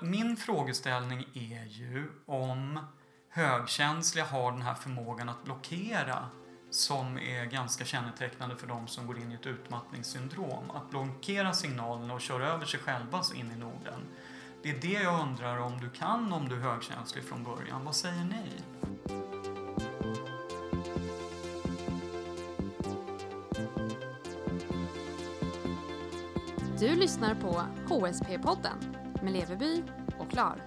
Min frågeställning är ju om högkänsliga har den här förmågan att blockera som är ganska kännetecknande för de som går in i ett utmattningssyndrom. Att blockera signalerna och köra över sig själva in i Norden. Det är det jag undrar om du kan om du är högkänslig från början. Vad säger ni? Du lyssnar på HSP-podden med Leveby och Klar.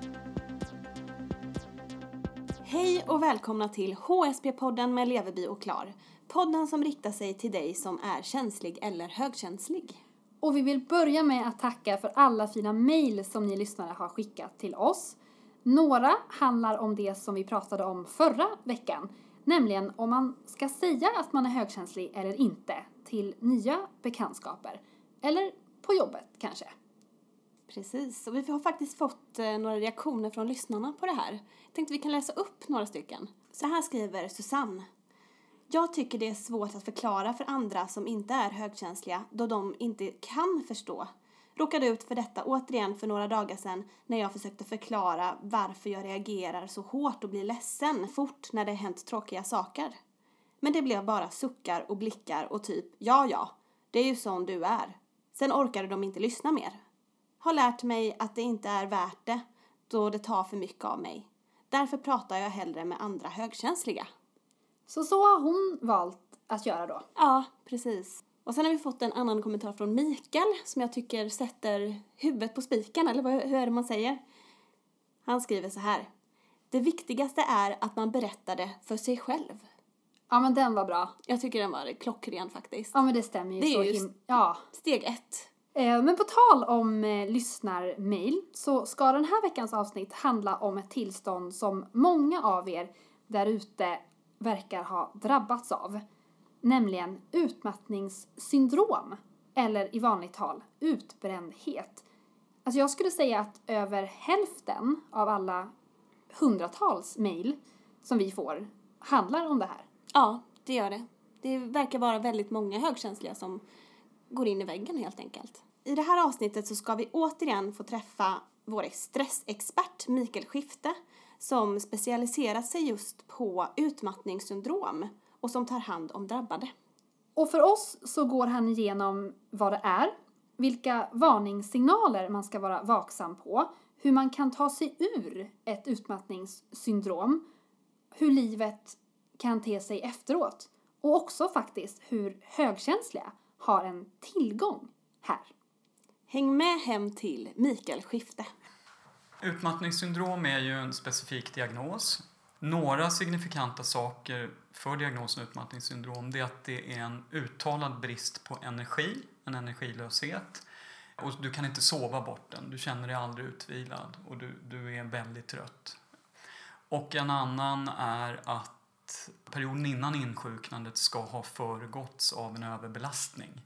Hej och välkomna till HSP-podden med Leveby och Klar. Podden som riktar sig till dig som är känslig eller högkänslig. Och vi vill börja med att tacka för alla fina mejl som ni lyssnare har skickat till oss. Några handlar om det som vi pratade om förra veckan, nämligen om man ska säga att man är högkänslig eller inte till nya bekantskaper. Eller på jobbet kanske. Precis, och vi har faktiskt fått eh, några reaktioner från lyssnarna på det här. Jag tänkte vi kan läsa upp några stycken. Så här skriver Susanne. Jag tycker det är svårt att förklara för andra som inte är högkänsliga då de inte kan förstå. Råkade ut för detta återigen för några dagar sedan när jag försökte förklara varför jag reagerar så hårt och blir ledsen fort när det hänt tråkiga saker. Men det blev bara suckar och blickar och typ ja ja, det är ju sån du är. Sen orkade de inte lyssna mer. Har lärt mig att det inte är värt det då det tar för mycket av mig. Därför pratar jag hellre med andra högkänsliga. Så så har hon valt att göra då? Ja, precis. Och sen har vi fått en annan kommentar från Mikael som jag tycker sätter huvudet på spiken, eller vad, hur är det man säger? Han skriver så här. Det viktigaste är att man berättar det för sig själv. Ja men den var bra. Jag tycker den var klockren faktiskt. Ja men det stämmer ju Det är så ju him- Ja. Steg ett. Eh, men på tal om eh, lyssnarmail så ska den här veckans avsnitt handla om ett tillstånd som många av er där ute verkar ha drabbats av. Nämligen utmattningssyndrom. Eller i vanligt tal utbrändhet. Alltså jag skulle säga att över hälften av alla hundratals mail som vi får handlar om det här. Ja, det gör det. Det verkar vara väldigt många högkänsliga som går in i väggen helt enkelt. I det här avsnittet så ska vi återigen få träffa vår stressexpert Mikael Skifte som specialiserat sig just på utmattningssyndrom och som tar hand om drabbade. Och för oss så går han igenom vad det är, vilka varningssignaler man ska vara vaksam på, hur man kan ta sig ur ett utmattningssyndrom, hur livet kan te sig efteråt och också faktiskt hur högkänsliga har en tillgång här. Häng med hem till Mikael Skifte. Utmattningssyndrom är ju en specifik diagnos. Några signifikanta saker för diagnosen utmattningssyndrom det är att det är en uttalad brist på energi, en energilöshet. Och du kan inte sova bort den, du känner dig aldrig utvilad och du, du är väldigt trött. Och en annan är att perioden innan insjuknandet ska ha föregåtts av en överbelastning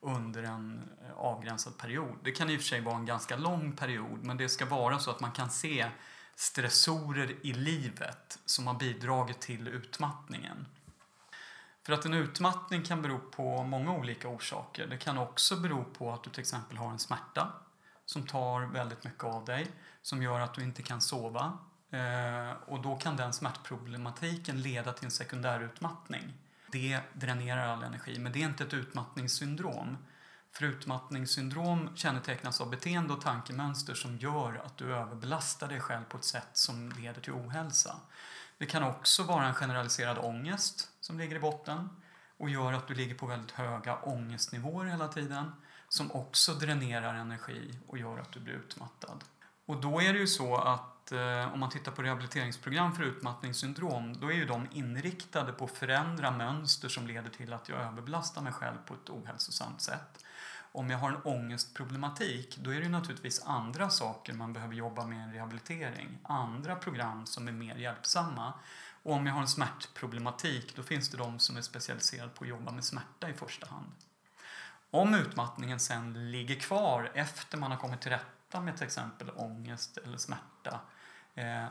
under en eh, avgränsad period. Det kan i och för sig vara en ganska lång period men det ska vara så att man kan se stressorer i livet som har bidragit till utmattningen. För att en utmattning kan bero på många olika orsaker. Det kan också bero på att du till exempel har en smärta som tar väldigt mycket av dig, som gör att du inte kan sova. Eh, och då kan den smärtproblematiken leda till en sekundär utmattning. Det dränerar all energi, men det är inte ett utmattningssyndrom. För utmattningssyndrom kännetecknas av beteende och tankemönster som gör att du överbelastar dig själv på ett sätt som leder till ohälsa. Det kan också vara en generaliserad ångest som ligger i botten och gör att du ligger på väldigt höga ångestnivåer hela tiden som också dränerar energi och gör att du blir utmattad. Och då är det ju så att eh, om man tittar på rehabiliteringsprogram för utmattningssyndrom då är ju de inriktade på att förändra mönster som leder till att jag överbelastar mig själv på ett ohälsosamt sätt. Om jag har en ångestproblematik då är det ju naturligtvis andra saker man behöver jobba med i en rehabilitering. Andra program som är mer hjälpsamma. Och om jag har en smärtproblematik då finns det de som är specialiserade på att jobba med smärta i första hand. Om utmattningen sen ligger kvar efter man har kommit till rätta med till exempel ångest eller smärta, eh,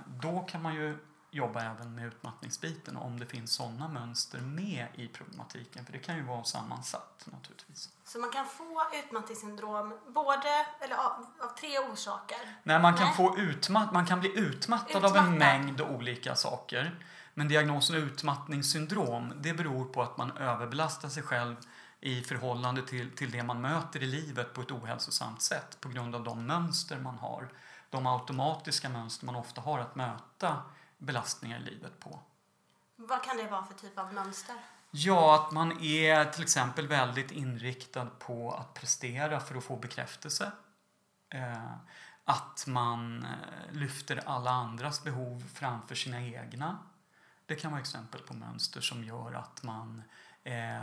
då kan man ju jobba även med utmattningsbiten om det finns sådana mönster med i problematiken. För det kan ju vara sammansatt naturligtvis. Så man kan få utmattningssyndrom både, eller av, av tre orsaker? Nej, man kan, Nej. få utmatt, man kan bli utmattad av en Utmattad. mängd olika saker. Men diagnosen utmattningssyndrom, det beror på att man överbelastar sig själv i förhållande till, till det man möter i livet på ett ohälsosamt sätt på grund av de mönster man har. De automatiska mönster man ofta har att möta belastningar i livet på. Vad kan det vara för typ av mönster? Ja, att man är till exempel väldigt inriktad på att prestera för att få bekräftelse. Eh, att man eh, lyfter alla andras behov framför sina egna. Det kan vara exempel på mönster som gör att man eh,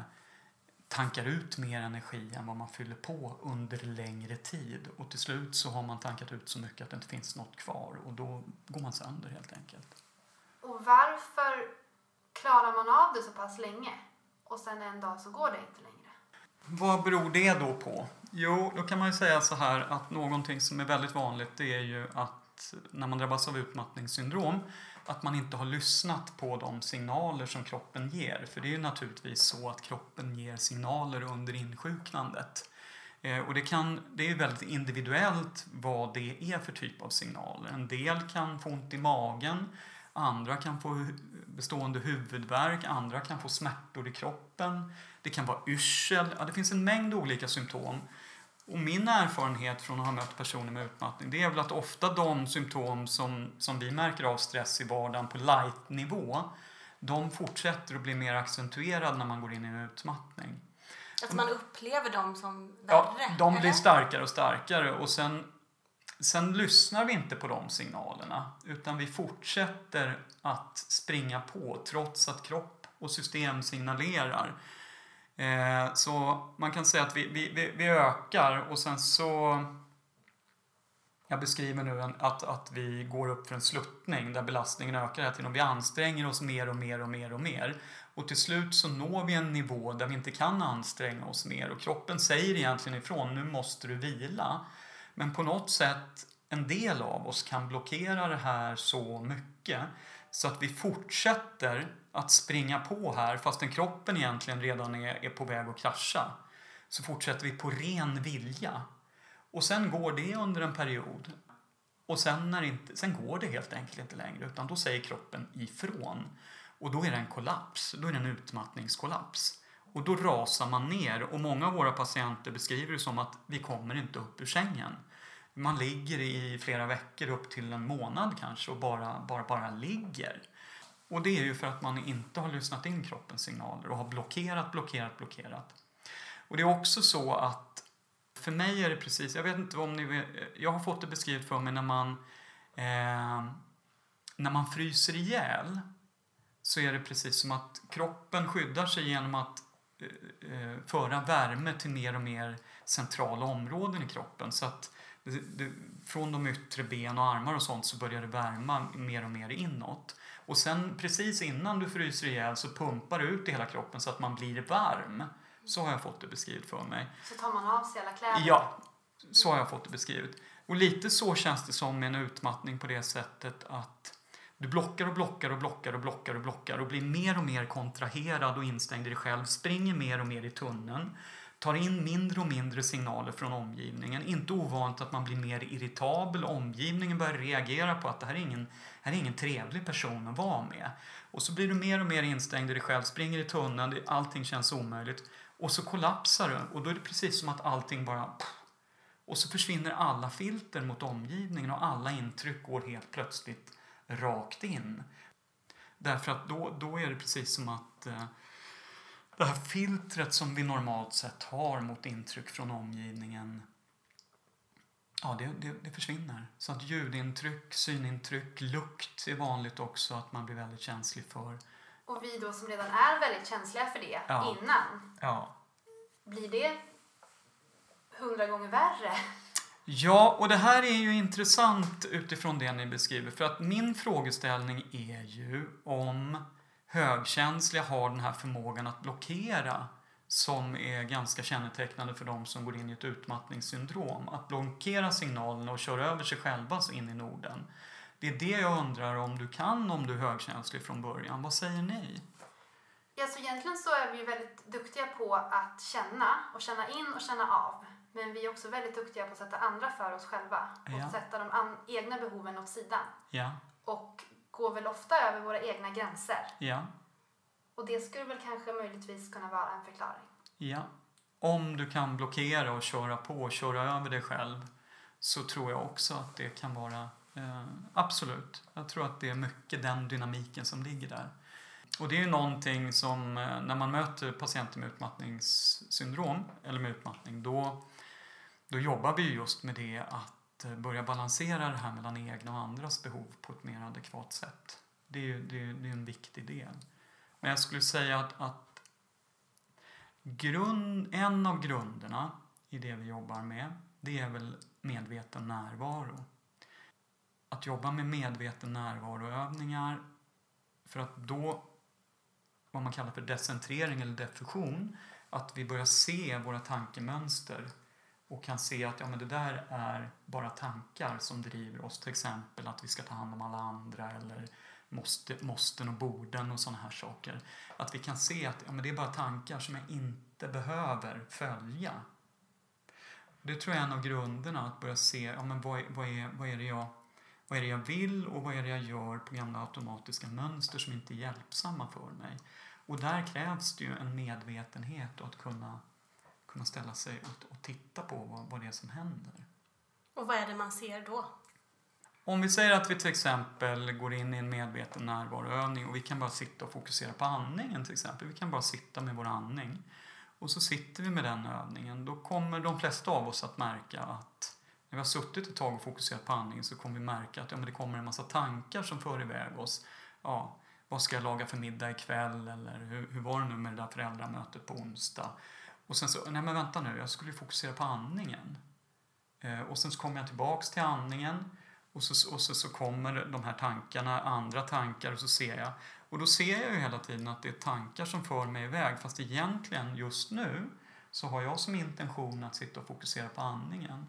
tankar ut mer energi än vad man fyller på under längre tid. Och till slut så har man tankat ut så mycket att det inte finns något kvar och då går man sönder helt enkelt. Och varför klarar man av det så pass länge och sen en dag så går det inte längre? Vad beror det då på? Jo, då kan man ju säga så här att någonting som är väldigt vanligt det är ju att när man drabbas av utmattningssyndrom att man inte har lyssnat på de signaler som kroppen ger. För det är ju naturligtvis så att kroppen ger signaler under insjuknandet. Eh, och det, kan, det är väldigt individuellt vad det är för typ av signaler. En del kan få ont i magen, andra kan få bestående huvudvärk, andra kan få smärtor i kroppen. Det kan vara yrsel, ja, det finns en mängd olika symptom. Och min erfarenhet från att ha mött personer med utmattning det är väl att ofta de symptom som, som vi märker av stress i vardagen på light-nivå de fortsätter att bli mer accentuerade när man går in i en utmattning. Att man upplever dem som värre? Ja, de blir eller? starkare och starkare och sen, sen lyssnar vi inte på de signalerna utan vi fortsätter att springa på trots att kropp och system signalerar. Eh, så man kan säga att vi, vi, vi, vi ökar och sen så jag beskriver nu en, att, att vi går upp för en sluttning där belastningen ökar hela tiden och vi anstränger oss mer och mer och mer och mer. Och till slut så når vi en nivå där vi inte kan anstränga oss mer och kroppen säger egentligen ifrån, nu måste du vila. Men på något sätt, en del av oss kan blockera det här så mycket så att vi fortsätter att springa på här fastän kroppen egentligen redan är, är på väg att krascha. Så fortsätter vi på ren vilja. Och sen går det under en period. Och sen, när inte, sen går det helt enkelt inte längre utan då säger kroppen ifrån. Och då är det en kollaps, då är det en utmattningskollaps. Och då rasar man ner och många av våra patienter beskriver det som att vi kommer inte upp ur sängen. Man ligger i flera veckor, upp till en månad kanske och bara, bara, bara ligger. Och det är ju för att man inte har lyssnat in kroppens signaler och har blockerat, blockerat, blockerat. Och det är också så att för mig är det precis, jag vet inte om ni vet, jag har fått det beskrivet för mig när man eh, när man fryser ihjäl så är det precis som att kroppen skyddar sig genom att eh, eh föra värme till mer och mer centrala områden i kroppen. Så att det, det, från de yttre ben och armar och sånt så börjar det värma mer och mer inåt. Och sen precis innan du fryser ihjäl så pumpar det ut i hela kroppen så att man blir varm. Så har jag fått det beskrivet för mig. Så tar man av sig alla kläder? Ja, så har jag fått det beskrivet. Och lite så känns det som med en utmattning på det sättet att du blockar och blockar och blockar och blockar och blockar och blir mer och mer kontraherad och instängd i dig själv, springer mer och mer i tunneln, tar in mindre och mindre signaler från omgivningen. Inte ovanligt att man blir mer irritabel, omgivningen börjar reagera på att det här är ingen, här är ingen trevlig person att vara med. Och så blir du mer och mer instängd i dig själv, springer i tunneln, allting känns omöjligt. Och så kollapsar du och då är det precis som att allting bara... Och så försvinner alla filter mot omgivningen och alla intryck går helt plötsligt rakt in. Därför att då, då är det precis som att eh, det här filtret som vi normalt sett har mot intryck från omgivningen Ja, det, det, det försvinner. Så att ljudintryck, synintryck, lukt är vanligt också att man blir väldigt känslig för. Och vi då som redan är väldigt känsliga för det Ja. innan, Ja. blir det hundra gånger värre? Ja, och det här är ju intressant utifrån det ni beskriver. För att min frågeställning är ju om högkänsliga har den här förmågan att blockera som är ganska kännetecknande för de som går in i ett utmattningssyndrom. Att blockera signalerna och köra över sig själva så in i Norden. Det är det jag undrar om du kan om du är högkänslig från början. Vad säger ni? Ja, så egentligen så är vi ju väldigt duktiga på att känna och känna in och känna av. Men vi är också väldigt duktiga på att sätta andra för oss själva och Ja. sätta de egna behoven åt sidan. Ja, Och går väl ofta över våra egna gränser. ja, Och det skulle väl kanske möjligtvis kunna vara en förklaring. ja. Om du kan blockera och köra på och köra över dig själv så tror jag också att det kan vara eh, absolut. Jag tror att det är mycket den dynamiken som ligger där. Och det är ju någonting som eh, när man möter patienter med utmattningssyndrom eller med utmattning då, då jobbar vi ju just med det att Eh, börja balansera det här mellan egna och andras behov på ett mer adekvat sätt. Det är ju det är, det är en viktig del. Men jag skulle säga att, att grund, en av grunderna i det vi jobbar med det är väl medveten närvaro. Att jobba med medveten närvaroövningar för att då, vad man kallar för decentrering eller diffusion, att vi börjar se våra tankemönster och kan se att ja, men det där är bara tankar som driver oss. Till exempel att vi ska ta hand om alla andra eller måste, måsten och borden och sådana här saker. Att vi kan se att ja, men det är bara tankar som jag inte behöver följa. Det tror jag är en av grunderna, att börja se ja, men vad, vad, är, vad, är det jag, vad är det jag vill och vad är det jag gör på gamla automatiska mönster som inte är hjälpsamma för mig. Och där krävs det ju en medvetenhet och att kunna, kunna ställa sig och, och titta på vad, vad det är som händer. Och vad är det man ser då? Om vi säger att vi till exempel går in i en medveten närvaroövning och vi kan bara sitta och fokusera på andningen till exempel. Vi kan bara sitta med vår andning. Och så sitter vi med den övningen. Då kommer de flesta av oss att märka att när vi har suttit ett tag och fokuserat på andningen så kommer vi märka att ja, men det kommer en massa tankar som för iväg oss. Ja, vad ska jag laga för middag ikväll? Eller hur, hur var det nu med det där föräldramötet på onsdag? Och sen så, nej men vänta nu, jag skulle ju fokusera på andningen. Eh, och sen så kommer jag tillbaks till andningen och så, och så, så kommer de här tankarna, andra tankar och så ser jag. Och då ser jag ju hela tiden att det är tankar som för mig iväg fast egentligen just nu så har jag som intention att sitta och fokusera på andningen.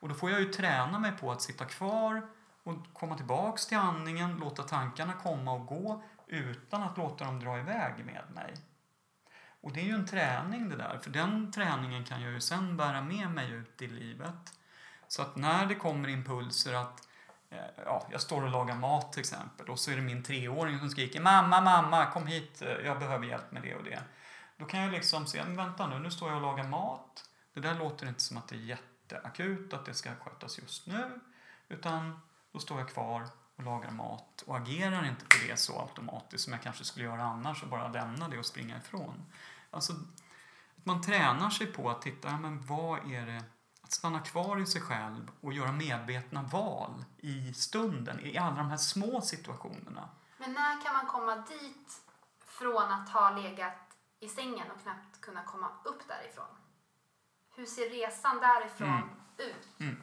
Och då får jag ju träna mig på att sitta kvar och komma tillbaks till andningen, låta tankarna komma och gå utan att låta dem dra iväg med mig. Och det är ju en träning det där, för den träningen kan jag ju sen bära med mig ut i livet. Så att när det kommer impulser att eh, ja, jag står och lagar mat till exempel och så är det min treåring som skriker mamma, mamma, kom hit, eh, jag behöver hjälp med det och det. Då kan jag liksom se, men vänta nu, nu står jag och lagar mat. Det där låter inte som att det är jätteakut, att det ska skötas just nu. Utan då står jag kvar och lagar mat och agerar inte på det så automatiskt som jag kanske skulle göra annars och bara lämna det och springa ifrån. Alltså, att man tränar sig på att titta, men vad är det att stanna kvar i sig själv och göra medvetna val i stunden, i alla de här små situationerna. Men när kan man komma dit från att ha legat i sängen och knappt kunna komma upp därifrån? Hur ser resan därifrån Mm. ut?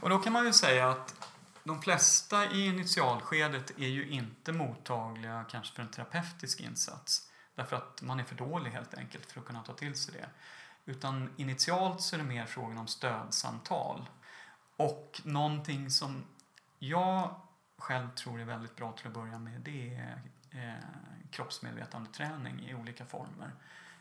Och då kan man ju säga att de flesta i initialskedet är ju inte mottagliga kanske för en terapeutisk insats. Därför att man är för dålig helt enkelt för att kunna ta till sig det. Utan initialt så är det mer frågan om stödsamtal. Och någonting som jag själv tror är väldigt bra till att börja med det är eh, kroppsmedvetandeträning i olika former.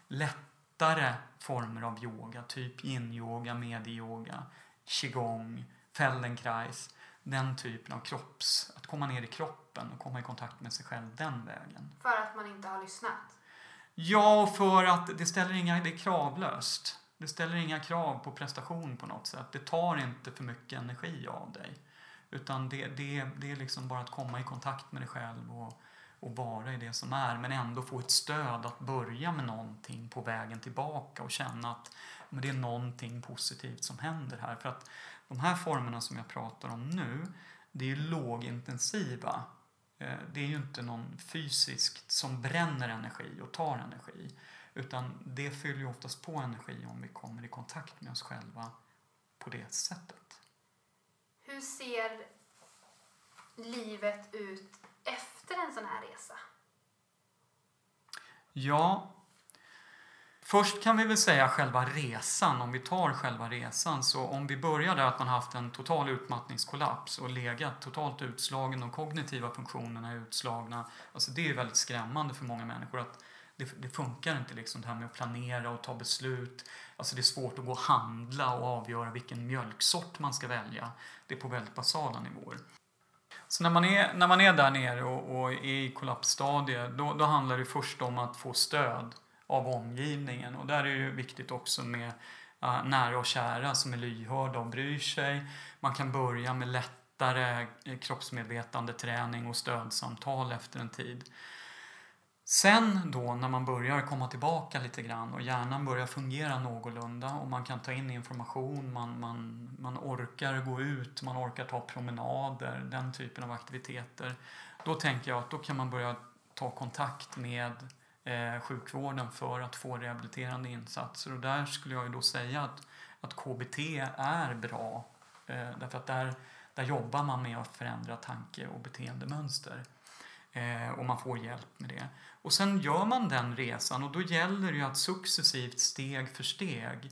Lättare former av yoga, typ yin-yoga, medyoga, qigong, feldenkrais. Den typen av kropps... Att komma ner i kroppen och komma i kontakt med sig själv den vägen. För att man inte har lyssnat? Ja, för att det ställer inga, det är kravlöst. Det ställer inga krav på prestation på något sätt. Det tar inte för mycket energi av dig. Utan det, det, det är liksom bara att komma i kontakt med dig själv och, och vara i det som är. Men ändå få ett stöd att börja med någonting på vägen tillbaka och känna att men det är någonting positivt som händer här. För att de här formerna som jag pratar om nu, det är ju lågintensiva. Eh, Det är ju inte någon fysiskt som bränner energi och tar energi. Utan det fyller ju oftast på energi om vi kommer i kontakt med oss själva på det sättet. Hur ser livet ut efter en sån här resa? Ja, Först kan vi väl säga själva resan, om vi tar själva resan. Så om vi börjar där att man haft en total utmattningskollaps och legat totalt utslagen, de kognitiva funktionerna är utslagna. Alltså det är väldigt skrämmande för många människor att det, det funkar inte liksom det här med att planera och ta beslut. Alltså det är svårt att gå och handla och avgöra vilken mjölksort man ska välja. Det är på väldigt basala nivåer. Så när man är, när man är där nere och, och är i kollapsstadiet, då, då handlar det först om att få stöd av omgivningen. Och där är det ju viktigt också med uh, nära och kära som är lyhörda och bryr sig. Man kan börja med lättare eh, kroppsmedvetande träning och stödsamtal efter en tid. Sen då när man börjar komma tillbaka lite grann och hjärnan börjar fungera någorlunda och man kan ta in information, man, man, man orkar gå ut, man orkar ta promenader, den typen av aktiviteter. Då tänker jag att då kan man börja ta kontakt med eh, sjukvården för att få rehabiliterande insatser. Och där skulle jag ju då säga att, att KBT är bra. Eh, därför att där, där jobbar man med att förändra tanke och beteendemönster. Eh, och man får hjälp med det. Och sen gör man den resan och då gäller det ju att successivt, steg för steg,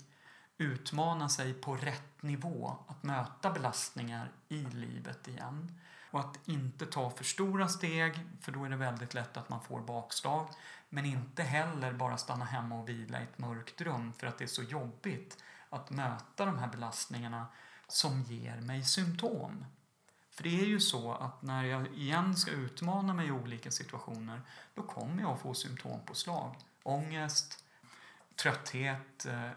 utmana sig på rätt nivå, att möta belastningar i livet igen. Och att inte ta för stora steg, för då är det väldigt lätt att man får bakslag. Men inte heller bara stanna hemma och vila i ett mörkt rum för att det är så jobbigt att möta de här belastningarna som ger mig symptom. För det är ju så att när jag igen ska utmana mig i olika situationer då kommer jag att få slag. Ångest, trötthet, eh,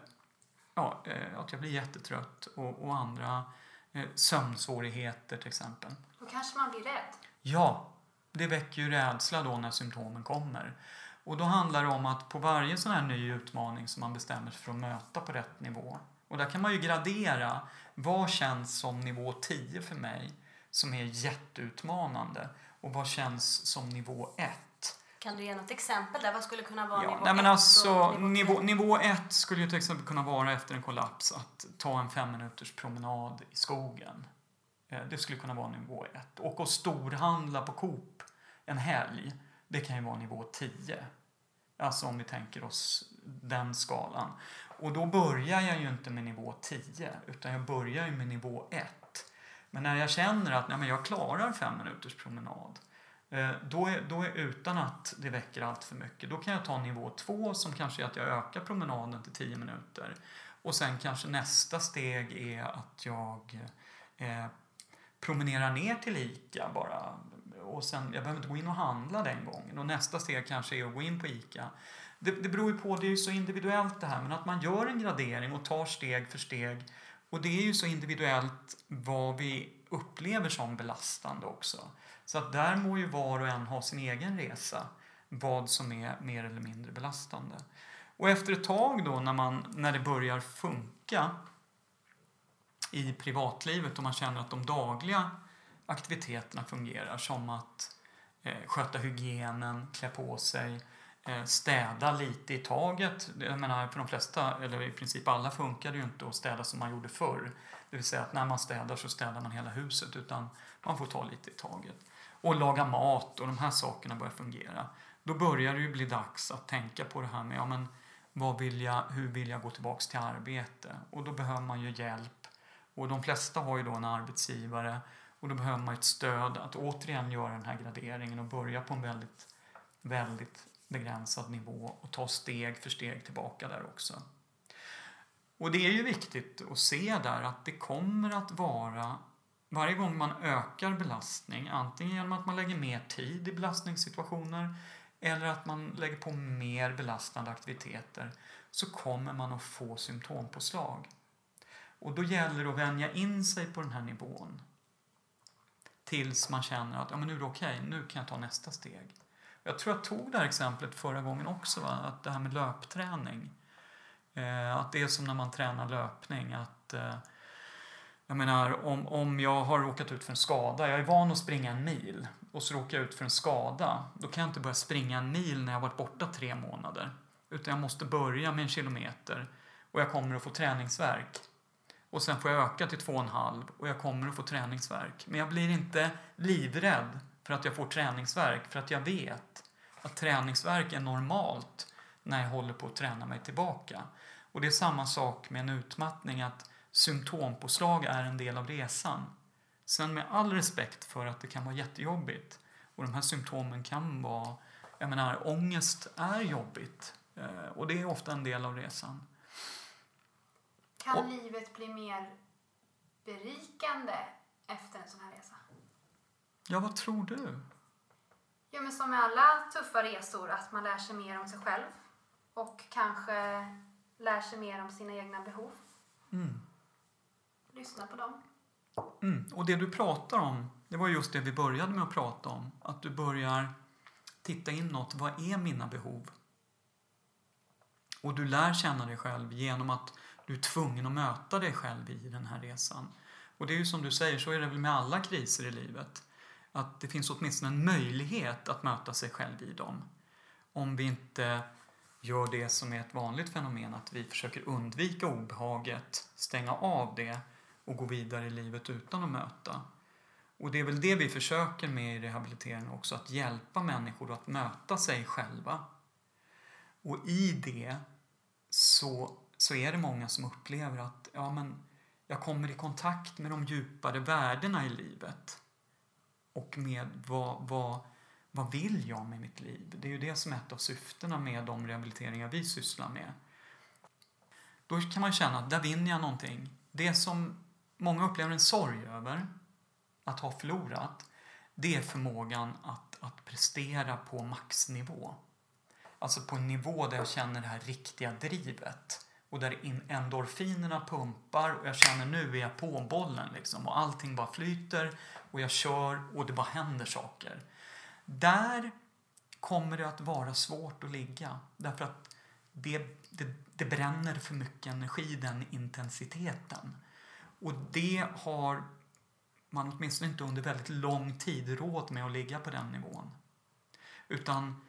ja, eh, att jag blir jättetrött och, och andra eh, sömnsvårigheter till exempel. Då kanske man blir rädd? Ja, det väcker ju rädsla då när symptomen kommer. Och då handlar det om att på varje sån här ny utmaning som man bestämmer sig för att möta på rätt nivå och där kan man ju gradera vad känns som nivå 10 för mig som är jätteutmanande och vad känns som nivå 1. Kan du ge något exempel där? Vad skulle kunna vara ja, nivå nej, men 1 alltså, nivå, nivå, 1 skulle ju till exempel kunna vara efter en kollaps att ta en fem minuters promenad i skogen. Eh, det skulle kunna vara nivå 1. Och att storhandla på Coop en helg, det kan ju vara nivå 10. Alltså om vi tänker oss den skalan. Och då börjar jag ju inte med nivå 10 utan jag börjar ju med nivå 1. Men när jag känner att nej, men jag klarar fem minuters promenad Eh, då är, då är utan att det väcker allt för mycket, då kan jag ta nivå 2 som kanske är att jag ökar promenaden till 10 minuter. Och sen kanske nästa steg är att jag eh, promenerar ner till ICA bara. Och sen, jag behöver inte gå in och handla den gången. Och nästa steg kanske är att gå in på ICA. Det, det beror ju på, det är ju så individuellt det här, men att man gör en gradering och tar steg för steg. Och det är ju så individuellt vad vi upplever som belastande också. Så att där må ju var och en ha sin egen resa, vad som är mer eller mindre belastande. Och efter ett tag då när, man, när det börjar funka i privatlivet och man känner att de dagliga aktiviteterna fungerar som att eh, sköta hygienen, klä på sig, eh, städa lite i taget. Jag menar, för de flesta, eller i princip alla, funkar det ju inte att städa som man gjorde förr. Det vill säga att när man städar så städar man hela huset utan man får ta lite i taget. Och laga mat och de här sakerna börjar fungera. Då börjar det ju bli dags att tänka på det här med ja, men, vad vill jag, hur vill jag gå tillbaks till arbete? Och då behöver man ju hjälp. Och de flesta har ju då en arbetsgivare och då behöver man ett stöd att återigen göra den här graderingen och börja på en väldigt, väldigt begränsad nivå och ta steg för steg tillbaka där också. Och det är ju viktigt att se där att det kommer att vara varje gång man ökar belastning, antingen genom att man lägger mer tid i belastningssituationer eller att man lägger på mer belastande aktiviteter, så kommer man att få symptompåslag. Och då gäller det att vänja in sig på den här nivån tills man känner att ja, men nu är det okej, okay, nu kan jag ta nästa steg. Jag tror jag tog det här exemplet förra gången också, va? att det här med löpträning. Eh, att det är som när man tränar löpning. att eh, jag menar, om, om jag har råkat ut för en skada, jag är van att springa en mil och så råkar jag ut för en skada, då kan jag inte börja springa en mil när jag varit borta tre månader. Utan jag måste börja med en kilometer och jag kommer att få träningsverk. Och sen får jag öka till två och en halv och jag kommer att få träningsverk. Men jag blir inte livrädd för att jag får träningsverk för att jag vet att träningsverk är normalt när jag håller på att träna mig tillbaka. Och det är samma sak med en utmattning, att symptompåslag är en del av resan. Sen med all respekt för att det kan vara jättejobbigt och de här symptomen kan vara, jag menar ångest är jobbigt eh, och det är ofta en del av resan. Kan Och- livet bli mer berikande efter en sån här resa? Ja, vad tror du? Ja, men som med alla tuffa resor, att man lär sig mer om sig själv och kanske lär sig mer om sina egna behov. Mm. Lyssna på dem. Mm. Och det du pratar om, det var just det vi började med att prata om. Att du börjar titta inåt. Vad är mina behov? Och du lär känna dig själv genom att du är tvungen att möta dig själv i den här resan. Och det är ju som du säger, så är det väl med alla kriser i livet. Att det finns åtminstone en möjlighet att möta sig själv i dem. Om vi inte gör det som är ett vanligt fenomen, att vi försöker undvika obehaget, stänga av det och gå vidare i livet utan att möta. Och det är väl det vi försöker med i rehabiliteringen också, att hjälpa människor att möta sig själva. Och i det så, så är det många som upplever att ja, men jag kommer i kontakt med de djupare värdena i livet. Och med vad, vad, vad vill jag med mitt liv? Det är ju det som är ett av syftena med de rehabiliteringar vi sysslar med. Då kan man känna att där vinner jag någonting. Det som många upplever en sorg över, att ha förlorat, det är förmågan att, att prestera på maxnivå. Alltså på en nivå där jag känner det här riktiga drivet. Och där endorfinerna pumpar och jag känner nu är jag på bollen liksom. Och allting bara flyter och jag kör och det bara händer saker. Där kommer det att vara svårt att ligga. Därför att det, det, det bränner för mycket energi, den intensiteten. Och det har man åtminstone inte under väldigt lång tid råd med att ligga på den nivån. Utan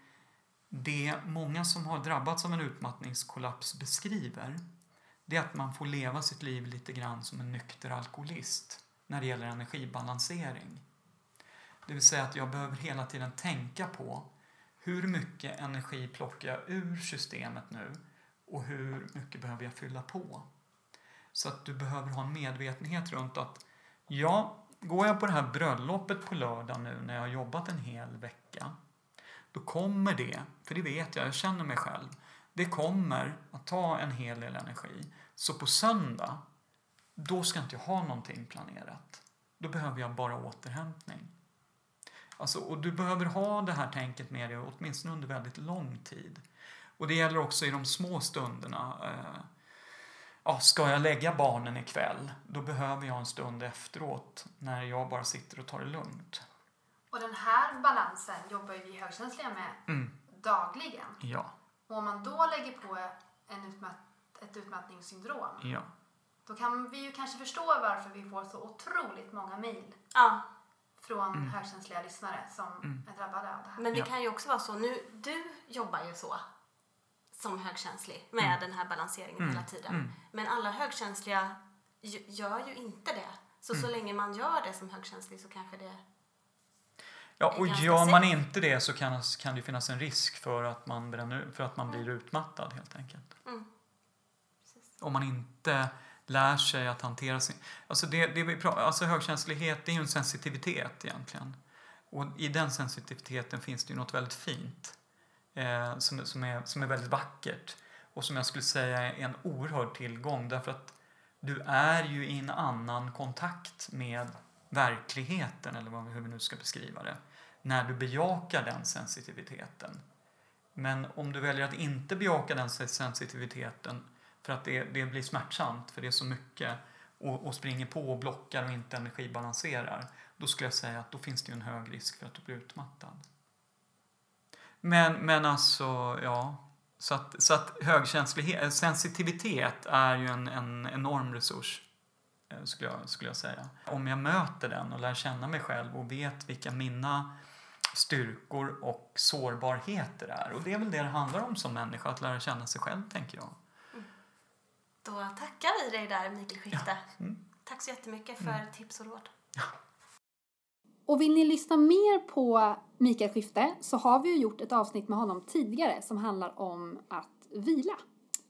det många som har drabbats av en utmattningskollaps beskriver det är att man får leva sitt liv lite grann som en nykter alkoholist när det gäller energibalansering. Det vill säga att jag behöver hela tiden tänka på hur mycket energi plockar jag ur systemet nu och hur mycket behöver jag fylla på? Så att du behöver ha en medvetenhet runt att ja, går jag på det här bröllopet på lördag nu när jag har jobbat en hel vecka då kommer det, för det vet jag, jag känner mig själv, det kommer att ta en hel del energi. Så på söndag, då ska inte jag ha någonting planerat. Då behöver jag bara återhämtning. Alltså, och du behöver ha det här tänket med dig åtminstone under väldigt lång tid. Och det gäller också i de små stunderna. Eh, ja, ska jag lägga barnen ikväll, då behöver jag en stund efteråt när jag bara sitter och tar det lugnt. Och den här balansen jobbar ju vi högkänsliga med Mm, dagligen. ja, Och om man då lägger på en utmatt, ett utmattningssyndrom, ja. då kan vi ju kanske förstå varför vi får så otroligt många mejl Ja, från Mm. högkänsliga lyssnare som är drabbade av det här. men det Ja. kan ju också vara så. Nu, du jobbar ju så som högkänslig med den här balanseringen Mm, hela tiden. mm. Men alla högkänsliga gör ju inte det. Så så länge man gör det som högkänslig så kanske det... Ja, och gör man safe. inte det så kan, kan det finnas en risk för att man, bränner, för att man blir utmattad helt enkelt. Mm. Om man inte lär sig att hantera sin... Alltså, det, det vi pratar, alltså högkänslighet det är ju en sensitivitet egentligen. Och i den sensitiviteten finns det ju något väldigt fint. Eh, som, som, är, som är väldigt vackert. Och som jag skulle säga är en oerhörd tillgång. Därför att du är ju i en annan kontakt med verkligheten, eller vad, hur vi nu ska beskriva det. När du bejakar den sensitiviteten. Men om du väljer att inte bejaka den sensitiviteten för att det, det blir smärtsamt, för det är så mycket och, och springer på och blockar och inte energibalanserar, då skulle jag säga att då finns det ju en hög risk för att du blir utmattad. Men, men alltså, ja. Så att, så att högkänslighet, sensitivitet är ju en, en enorm resurs, eh, skulle jag, skulle jag säga. Om jag möter den och lär känna mig själv och vet vilka mina styrkor och sårbarheter är. Och det är väl det det handlar om som människa, att lära känna sig själv, tänker jag. Då tackar vi dig där, Mikael Skifte. Mm. Tack så jättemycket för tips och råd. Och vill ni lyssna mer på Mikael Skifte så har vi ju gjort ett avsnitt med honom tidigare som handlar om att vila.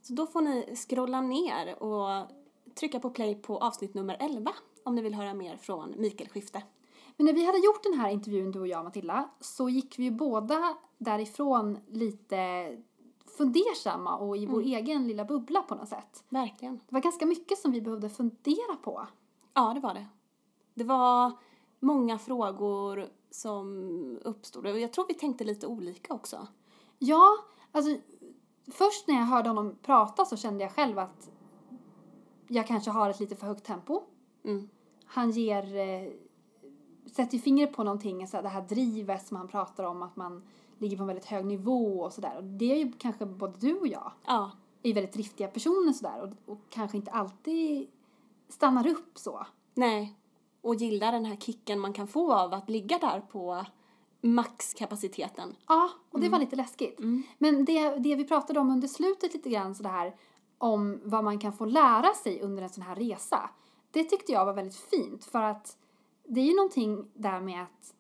Så då får ni scrolla ner och trycka på play på avsnitt nummer 11 om ni vill höra mer från Mikael Skifte. Men när vi hade gjort den här intervjun, du och jag Matilda, så gick vi ju båda därifrån lite fundersamma och i vår egen lilla bubbla på något sätt. Verkligen. Det var ganska mycket som vi behövde fundera på. Ja, det var det. Det var många frågor som uppstod och jag tror vi tänkte lite olika också. Ja, alltså först när jag hörde honom prata så kände jag själv att jag kanske har ett lite för högt tempo. Mm. Han ger, eh, sätter ju fingret på någonting, så det här drivet som han pratar om, att man ligger på en väldigt hög nivå och sådär. Och det är ju kanske både du och jag Ja, är väldigt driftiga personer sådär och, och kanske inte alltid stannar upp så. nej. Och gillar den här kicken man kan få av att ligga där på maxkapaciteten. Ja, och det var lite läskigt. Mm. Men det, det vi pratade om under slutet lite grann sådär om vad man kan få lära sig under en sån här resa. Det tyckte jag var väldigt fint för att det är ju någonting där med att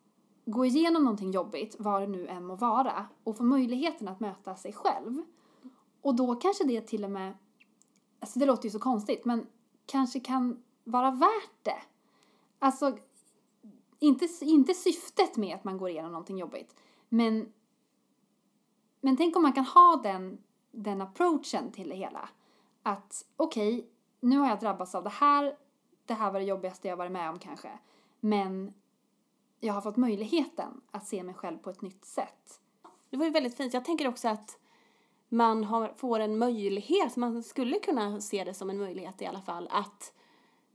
gå igenom någonting jobbigt, vad det nu än må vara, och få möjligheten att möta sig själv. Och då kanske det till och med, alltså det låter ju så konstigt, men kanske kan vara värt det. Alltså, inte, inte syftet med att man går igenom någonting jobbigt, men, men tänk om man kan ha den, den approachen till det hela. Att okej, nu har jag drabbats av det här, det här var det jobbigaste jag varit med om kanske, men jag har fått möjligheten att se mig själv på ett nytt sätt. Det var ju väldigt fint. Jag tänker också att man har, får en möjlighet, man skulle kunna se det som en möjlighet i alla fall, att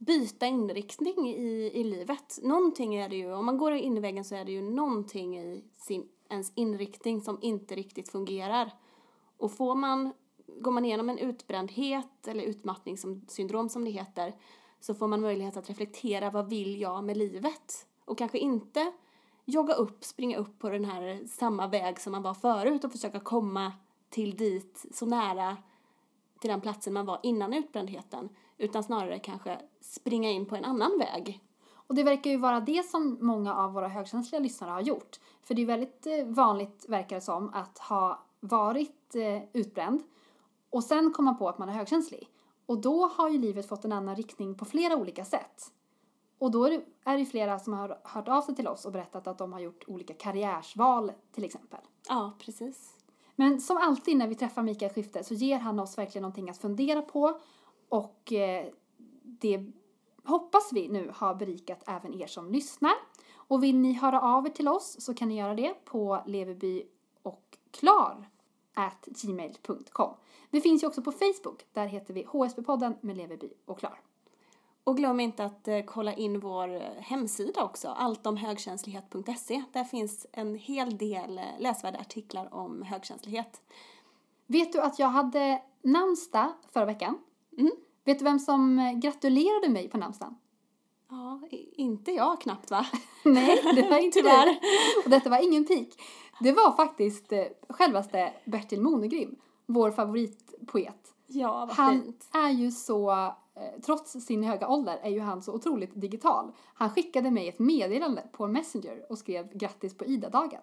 byta inriktning i, i livet. Någonting är det ju, om man går in i väggen så är det ju någonting i sin, ens inriktning som inte riktigt fungerar. Och får man, går man igenom en utbrändhet eller utmattningssyndrom som det heter, så får man möjlighet att reflektera, vad vill jag med livet? Och kanske inte jogga upp, springa upp på den här samma väg som man var förut och försöka komma till dit så nära till den platsen man var innan utbrändheten utan snarare kanske springa in på en annan väg. Och det verkar ju vara det som många av våra högkänsliga lyssnare har gjort. För det är väldigt eh, vanligt, verkar det som, att ha varit eh, utbränd och sen komma på att man är högkänslig. Och då har ju livet fått en annan riktning på flera olika sätt. Och då är det, är det flera som har hört av sig till oss och berättat att de har gjort olika karriärsval till exempel. Ja, precis. Men som alltid när vi träffar Mikael Skifte så ger han oss verkligen någonting att fundera på och eh, det hoppas vi nu har berikat även er som lyssnar. Och vill ni höra av er till oss så kan ni göra det på leverby och klar gmail.com. Vi finns ju också på Facebook, där heter vi HSB-podden med Leverby och Klar. Och glöm inte att eh, kolla in vår eh, hemsida också, alltomhögkänslighet.se. Där finns en hel del läsvärda artiklar om högkänslighet. Vet du att jag hade namnsdag förra veckan? Mm. Vet du vem som eh, gratulerade mig på namnsdagen? Ja, inte jag knappt va? Nej, det var inte Tyvärr. du. Och detta var ingen pik. Det var faktiskt eh, självaste Bertil Monegrim, vår favoritpoet. Ja, vad Han fint. är ju så, eh, trots sin höga ålder, är ju han så otroligt digital. Han skickade mig ett meddelande på Messenger och skrev grattis på Ida-dagen.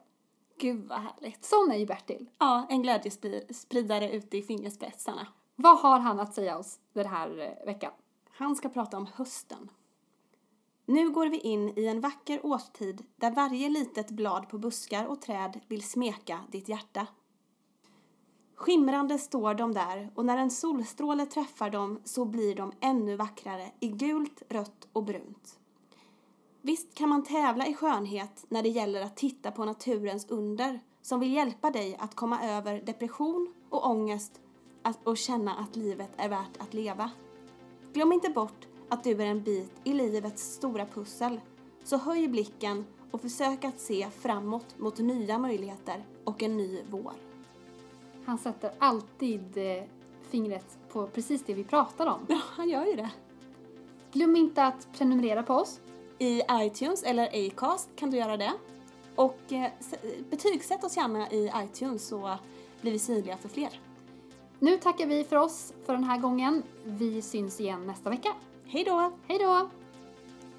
Gud vad härligt. Sån är ju Bertil. Ja, en glädjespridare ute i fingerspetsarna. Vad har han att säga oss den här eh, veckan? Han ska prata om hösten. Nu går vi in i en vacker årstid där varje litet blad på buskar och träd vill smeka ditt hjärta. Skimrande står de där och när en solstråle träffar dem så blir de ännu vackrare i gult, rött och brunt. Visst kan man tävla i skönhet när det gäller att titta på naturens under som vill hjälpa dig att komma över depression och ångest att- och känna att livet är värt att leva. Glöm inte bort att du är en bit i livets stora pussel. Så höj blicken och försök att se framåt mot nya möjligheter och en ny vår. Han sätter alltid eh, fingret på precis det vi pratar om. Ja, han gör ju det. Glöm inte att prenumerera på oss. I iTunes eller Acast kan du göra det. Och eh, betygsätt oss gärna i iTunes så blir vi synliga för fler. Nu tackar vi för oss för den här gången. Vi syns igen nästa vecka. Hej då! Hej då!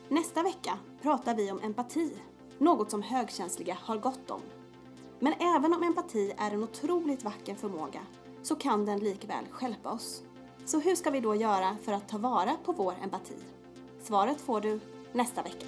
Nästa vecka pratar vi om empati. något som högkänsliga har gott om. Men även om empati är en otroligt vacker förmåga så kan den likväl stjälpa oss. Så hur ska vi då göra för att ta vara på vår empati? Svaret får du nästa vecka.